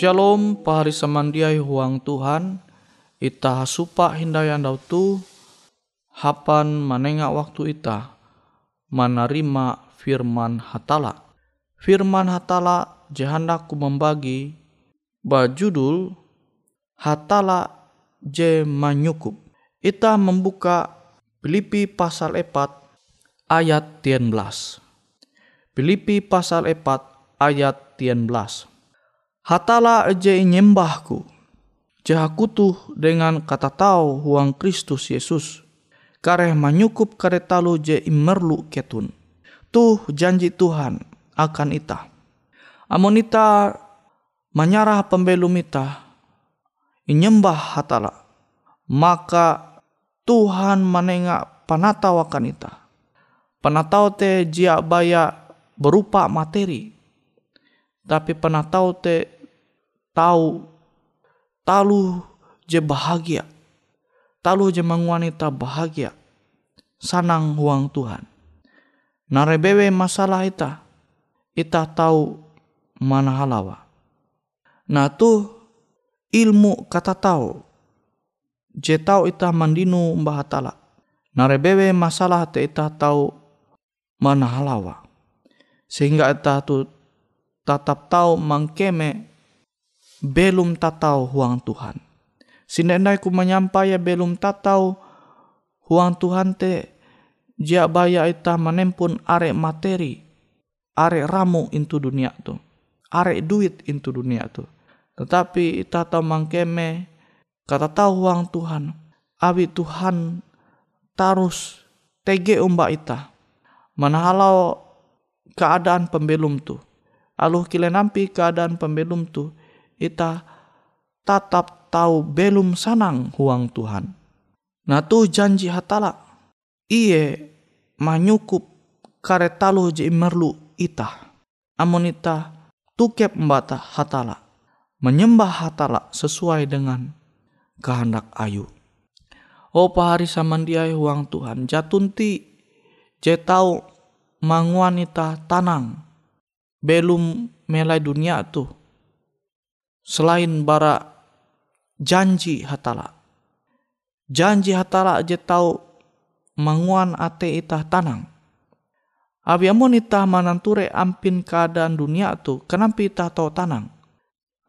Shalom pahari samandiai huang Tuhan. Ita hasupa hindayan dau tu Hapan manenga waktu ita Menerima firman hatala. Firman hatala jehandaku membagi Bajudul Hatala je manyukup. Ita membuka Filipi pasal 4 ayat 13 Filipi pasal 4 ayat 13 Hatala je nyembahku, jahakutuh dengan kata tau huang Kristus Yesus, kareh manyukup kare talu je imerlu ketun. Tuh janji Tuhan akan ita. Amun ita menyarah pembelum ita, inyembah hatala, maka Tuhan menengak panatau akan ita. Panatau te jia baya berupa materi, tapi pernah tahu te tahu talu je bahagia. Talu je wanita bahagia. Sanang huang Tuhan. Narebewe masalah ita. Ita tahu mana halawa. Nah tu ilmu kata tahu. Je tahu ita mandinu mbah tala narebewe masalah te ita tahu mana halawa. Sehingga ita tu tatap tahu mangkeme belum tatau huang Tuhan. Sinendai ku menyampai belum tatau huang Tuhan te jia baya ita menempun are materi, are ramu into dunia tu, are duit into dunia tu. Tetapi ita tahu mangkeme kata tahu huang Tuhan, abi Tuhan tarus tege umba ita. Manahalau keadaan pembelum tu aluh kile nampi keadaan pembelum tu ita tatap tahu belum sanang huang Tuhan Nah tuh janji hatala. Iye manyukup karetalu je merlu ita. Amun ita tukep mbata hatala. Menyembah hatala sesuai dengan kehendak ayu. Oh pahari samandiai huang Tuhan jatunti je tau manguanita tanang belum melai dunia tu selain bara janji hatala. Janji hatala je tau manguan ate itah tanang. Abi amun itah mananture ampin keadaan dunia tu kenapa itah tau tanang.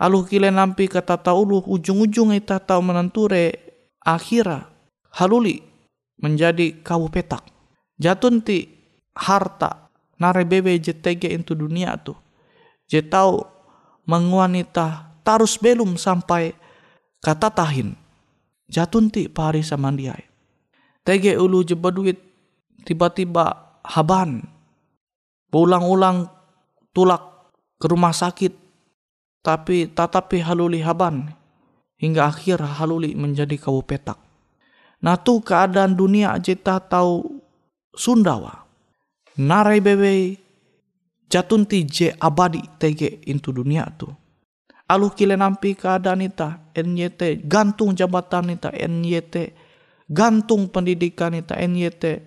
Alu kile nampi kata tau ulu ujung-ujung itah tau menanture akhira haluli menjadi kawu petak. Jatun ti harta nare bebe jetege into dunia tu je tau menguanita tarus belum sampai kata tahin jatun ti pari samandiai tege ulu je duit tiba-tiba haban ulang-ulang tulak ke rumah sakit tapi tatapi haluli haban hingga akhir haluli menjadi kau petak. Nah tu keadaan dunia jeta tahu Sundawa. Narai bebe jatun ti je abadi tege into dunia tu. Alu kile nampi keadaan ita NYT gantung jabatan ita NYT gantung pendidikan ita NYT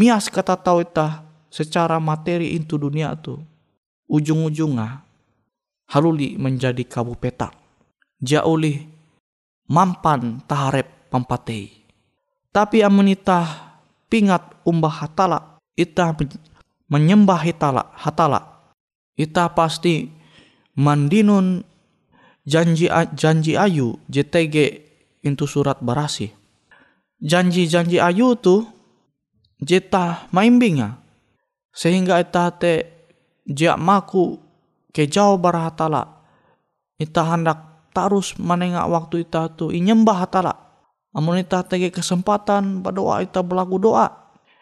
mias kata tahu ita secara materi into dunia tu. Ujung-ujungnya haluli menjadi kabu petak jauli mampan taharep pampatei. Tapi amunita pingat umbah hatala ita menyembah hitala hatala. Ita pasti mandinun janji janji ayu JTG itu surat barasi janji-janji ayu tu jeta maimbinga. Sehingga ita te jia maku ke jauh barahatala ita hendak tarus menengak waktu ita tu inyembah hatala. Amun ita tege kesempatan berdoa ita berlaku doa.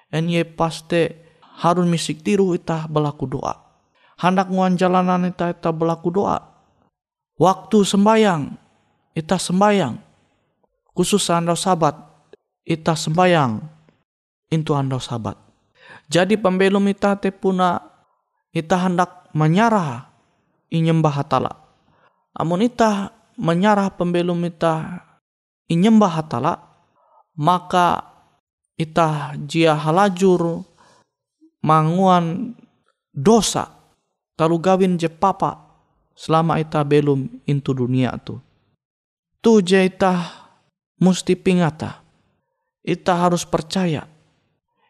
Enye paste harus misik tiru ita berlaku doa. Hendak nguan jalanan ita ita berlaku doa. Waktu sembayang ita sembayang. Khusus anda sabat ita sembayang itu anda sabat. Jadi pembelum ita te puna ita hendak menyarah inyembah hatala. Amun ita menyarah pembelum ita inyembah hatala maka ita jia halajur manguan dosa talu gawin je papa selama ita belum intu dunia tu. Tu je ita musti pingata. Ita harus percaya.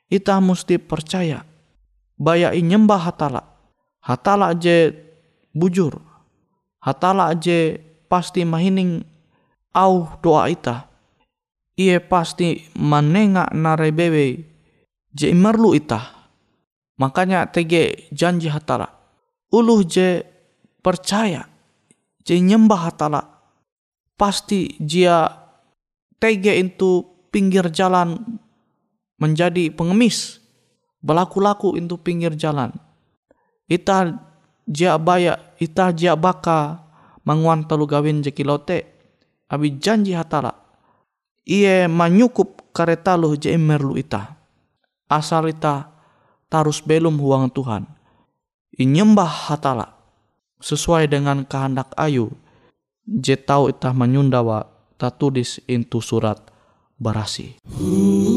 Ita musti percaya. Baya inyembah hatala. Hatala je bujur. Hatala je pasti mahining au doa ita ia pasti menengak nare bebe je merlu ita makanya tege janji hatala. Uluh je percaya je nyembah hatala. Pasti jia tege itu pinggir jalan menjadi pengemis berlaku-laku itu pinggir jalan. Ita jia baya ita jia baka manguan telu gawin jekilote abi janji hatala manyukup kareta lu je merlu ita. Asal ita tarus belum huang Tuhan. Inyembah hatala. Sesuai dengan kehendak ayu je tau ita menyundawa tatulis intu surat barasi. Ada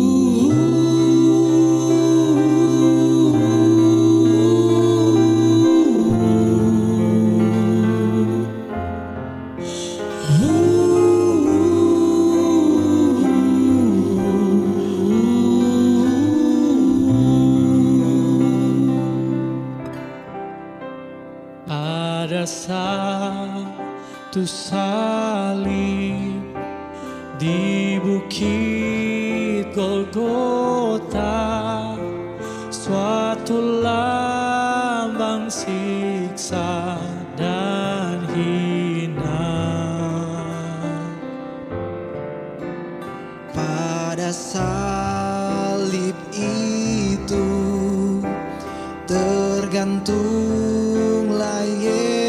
tergantunglah Yesus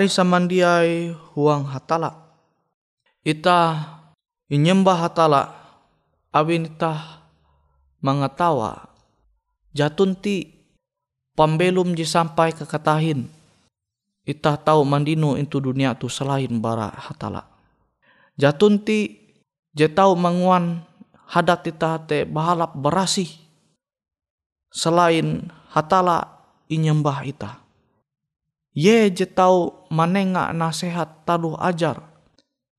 Pari samandiai huang hatala. Ita inyembah hatala awin ita mengetawa jatun ti pambelum ji sampai ke katahin. Ita tahu mandino itu dunia tu selain bara hatala. Jatun ti je tahu manguan hadat ita te bahalap berasih. Selain hatala inyembah ita. Ye je tau manenga nasehat taluh ajar.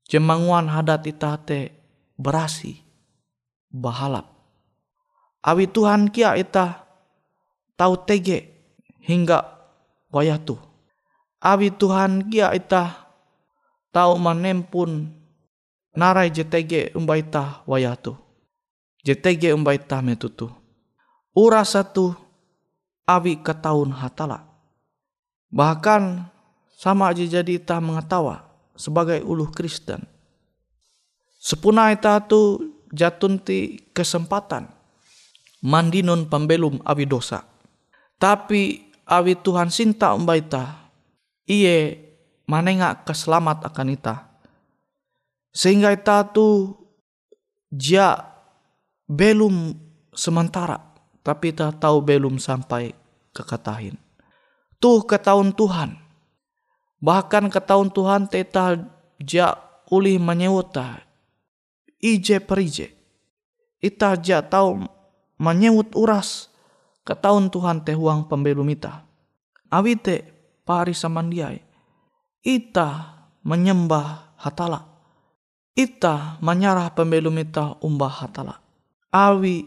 Jemanguan hadat ita te berasi. Bahalap. Awi Tuhan kia ita tau tege hingga wayah tu. Awi Tuhan kia ita tau manempun narai jetege umba ita wayah tu. Jetege umba ita metutu. Ura satu awi ketaun hatala. Bahkan sama aja jadi ita mengetawa sebagai uluh Kristen. Sepuna ita tu jatun ti kesempatan mandinun pembelum awi dosa. Tapi awi Tuhan sinta umba ita, iye manenga keselamat akan ita. Sehingga ita tu ja belum sementara, tapi ita tahu belum sampai ke katahin tuh ke tahun Tuhan. Bahkan ke tahun Tuhan teta ja ulih menyewuta ije perije. Ita ja tahu menyewut uras Ketahuan Tuhan teh huang pembelum ita. Awi te pari samandiai. Ita menyembah hatala. Ita menyarah pembelum ita umbah hatala. Awi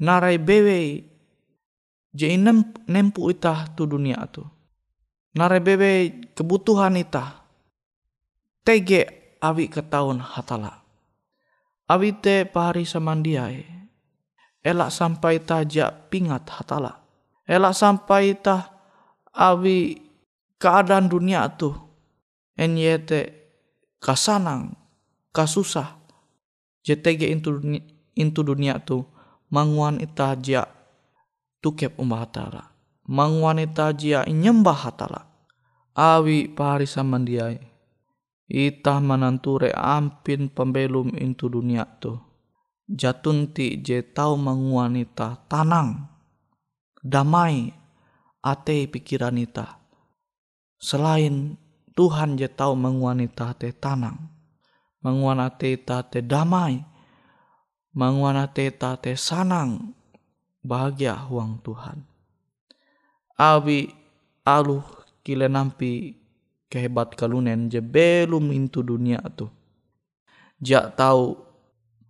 narai bewe je nem, nempu ita tu dunia tu. Narai bewe kebutuhan ita. Tege awi ketahuan hatala. Awi te pari samandiai. Elak sampai tajak pingat hatala. Elak sampai tah awi keadaan dunia tu. Enyete kasanang, kasusah. JTG intu dunia, intu dunia tu manguan ita jia tukep umbah hatala. Manguan ita jia nyembah hatala. Awi pari samandiai. Ita mananture ampin pembelum intu dunia tu. Jatunti je tau manguanita tanang, damai, ate pikiran ita. Selain Tuhan je tau manguanita te tanang, manguanate ita te damai, manguanate ita te sanang, bahagia huang Tuhan. Awi aluh kile nampi kehebat kalunen je belum intu dunia tu. Jak tahu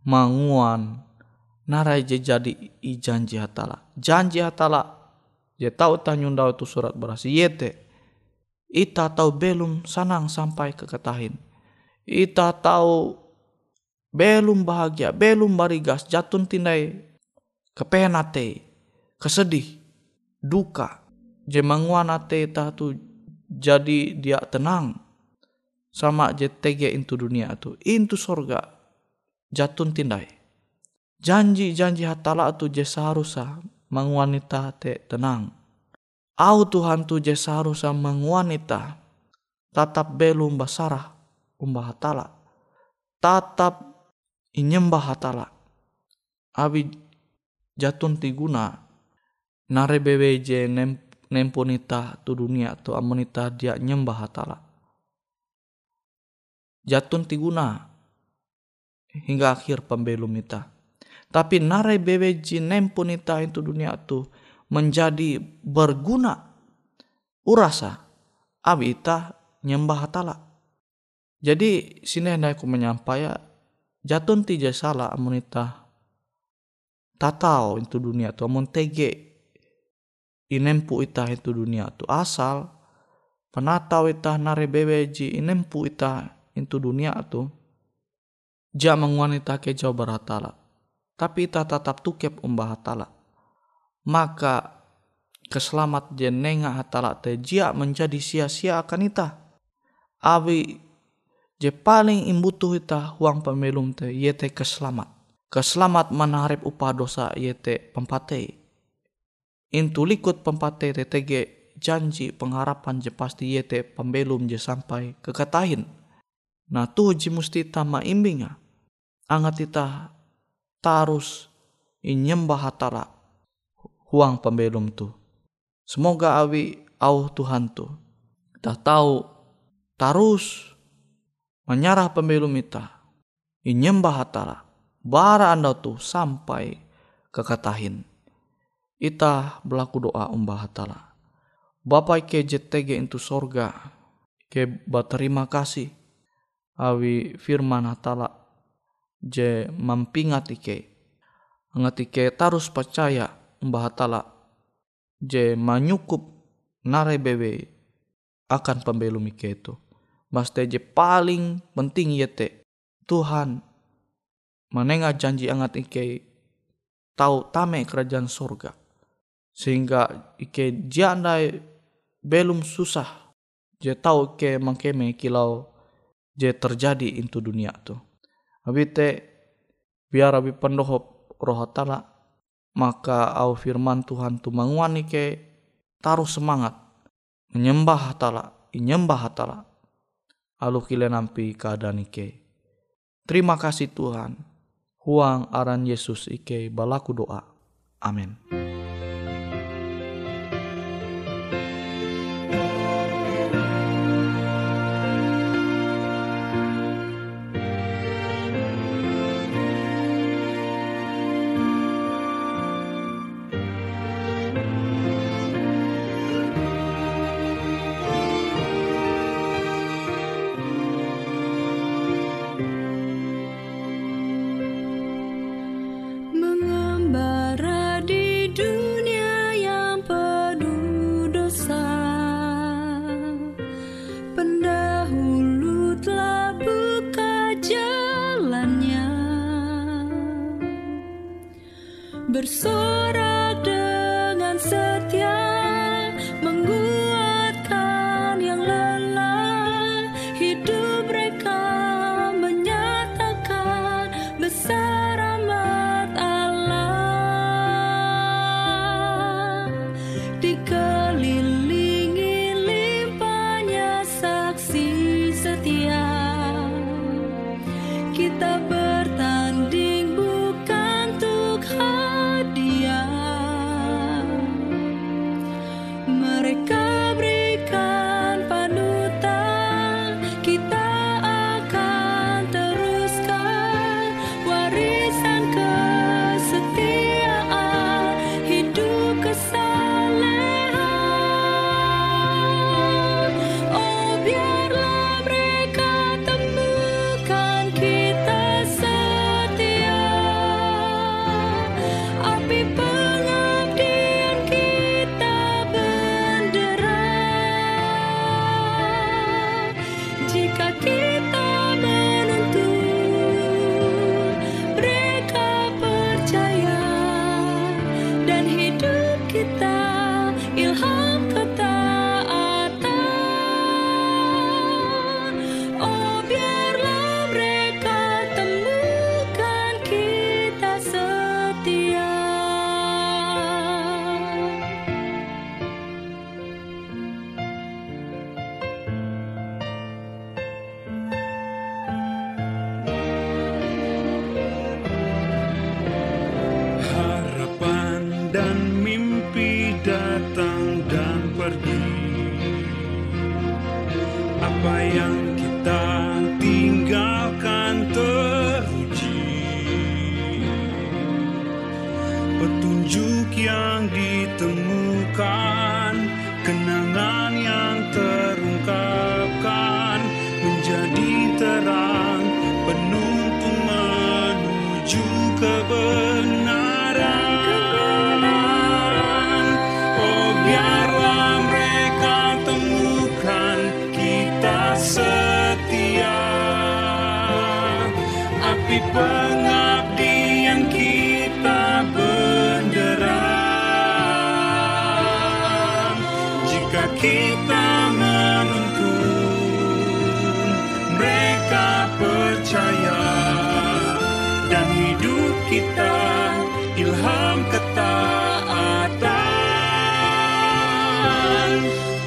manguan narai je jadi i janji hatala. Janji hatala je tahu tanyundau itu surat berasi yete. Ita tahu belum sanang sampai ke ketahin. Ita tahu belum bahagia, belum barigas, jatun tindai kepenate, kesedih, duka. Je manguan ate ita tu jadi dia tenang. Sama je tege into dunia tu. Into sorga jatun tindai. Janji-janji hatala tu je seharusnya mengwanita te tenang. Au Tuhan tu je seharusnya mengwanita tatap belum basarah umbah hatala. Tatap inyembah hatala. Abi jatun tiguna nare je nem nempunita tu dunia tu amonita dia nyembah hatala. Jatun tiguna hingga akhir pembelum ita. Tapi narai bebeji nempunita itu dunia tu menjadi berguna urasa abi ita nyembah hatala. Jadi sini hendak aku menyampaikan jatun tija salah amonita tatau itu dunia tu amun tege inempu ita itu dunia tu asal penatau ita nare bebeji inempu ita itu dunia tu ja ita ke jauh tapi ita tetap tukep umbah hatala maka keselamat jenenga hatala te jia menjadi sia-sia akan ita awi je paling imbutuh ita huang pemelum te yete keselamat keselamat menarip upah dosa yete pempatei Intu likut pempate TTG janji pengharapan je pasti yete pembelum je sampai kekatahin. Nah tuh ji musti tama imbinga. Angat ita tarus inyembah hatara huang pembelum tu. Semoga awi au Tuhan tu. Kita tahu tarus menyarah pembelum ita. Inyembah hatara. Bara anda tu sampai kekatahin ita berlaku doa umbah hatala. Bapak ke JTG itu sorga, ke berterima kasih awi firman hatala je mampingat ike. Angat ike tarus percaya umbah hatala je menyukup nare bebe akan pembelum ike itu. Mas je paling penting yete Tuhan menengah janji angat ike tahu tame kerajaan sorga. Sehingga ike jandai belum susah je tahu ke mangkeme kilau je terjadi into dunia tu. Abite biar abi pendohop roh tala maka au firman Tuhan tu manguan ike taruh semangat menyembah tala inyembah tala. Alu kile nampi keadaan ike. Terima kasih Tuhan huang aran Yesus ike balaku doa. Amin Api pengabdian kita bendera Jika kita menuntun mereka percaya. Dan hidup kita ilham ketaatan.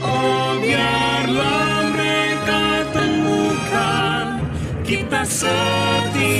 Oh biarlah mereka temukan kita setia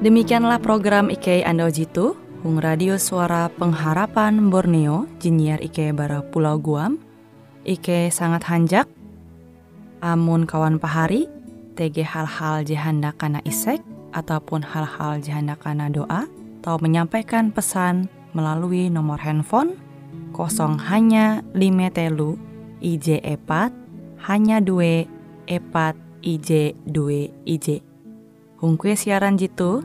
Demikianlah program IK Ando Jitu, Hung Radio Suara Pengharapan Borneo, Jinnyar IK Bara Pulau Guam, IK sangat hanjak, amun kawan pahari, TG hal-hal jihanda kana isek, ataupun hal-hal jihanda kana doa, atau menyampaikan pesan melalui nomor handphone kosong hanya lima telu IJ epat hanya dua epat IJ dua IJ. Hung kue siaran jitu,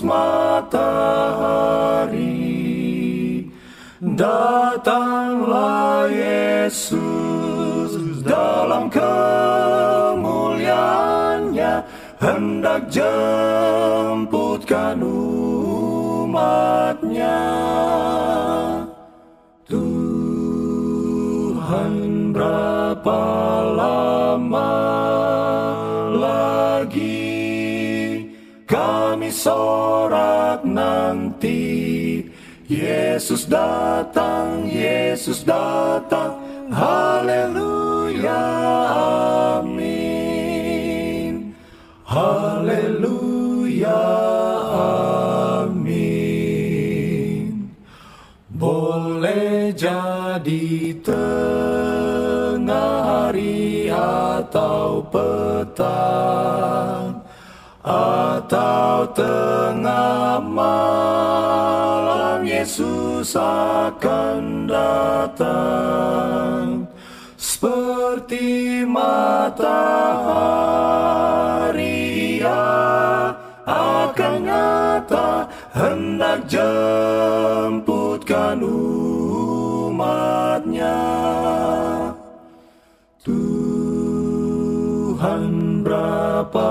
matahari Datanglah Yesus dalam kemuliaannya hendak jemputkan umatnya. Tuhan berapa lama sorak nanti. Yesus datang, Yesus datang, haleluya, Yesus akan datang seperti matahari ia akan nyata hendak jemputkan umatnya. Tuhan berapa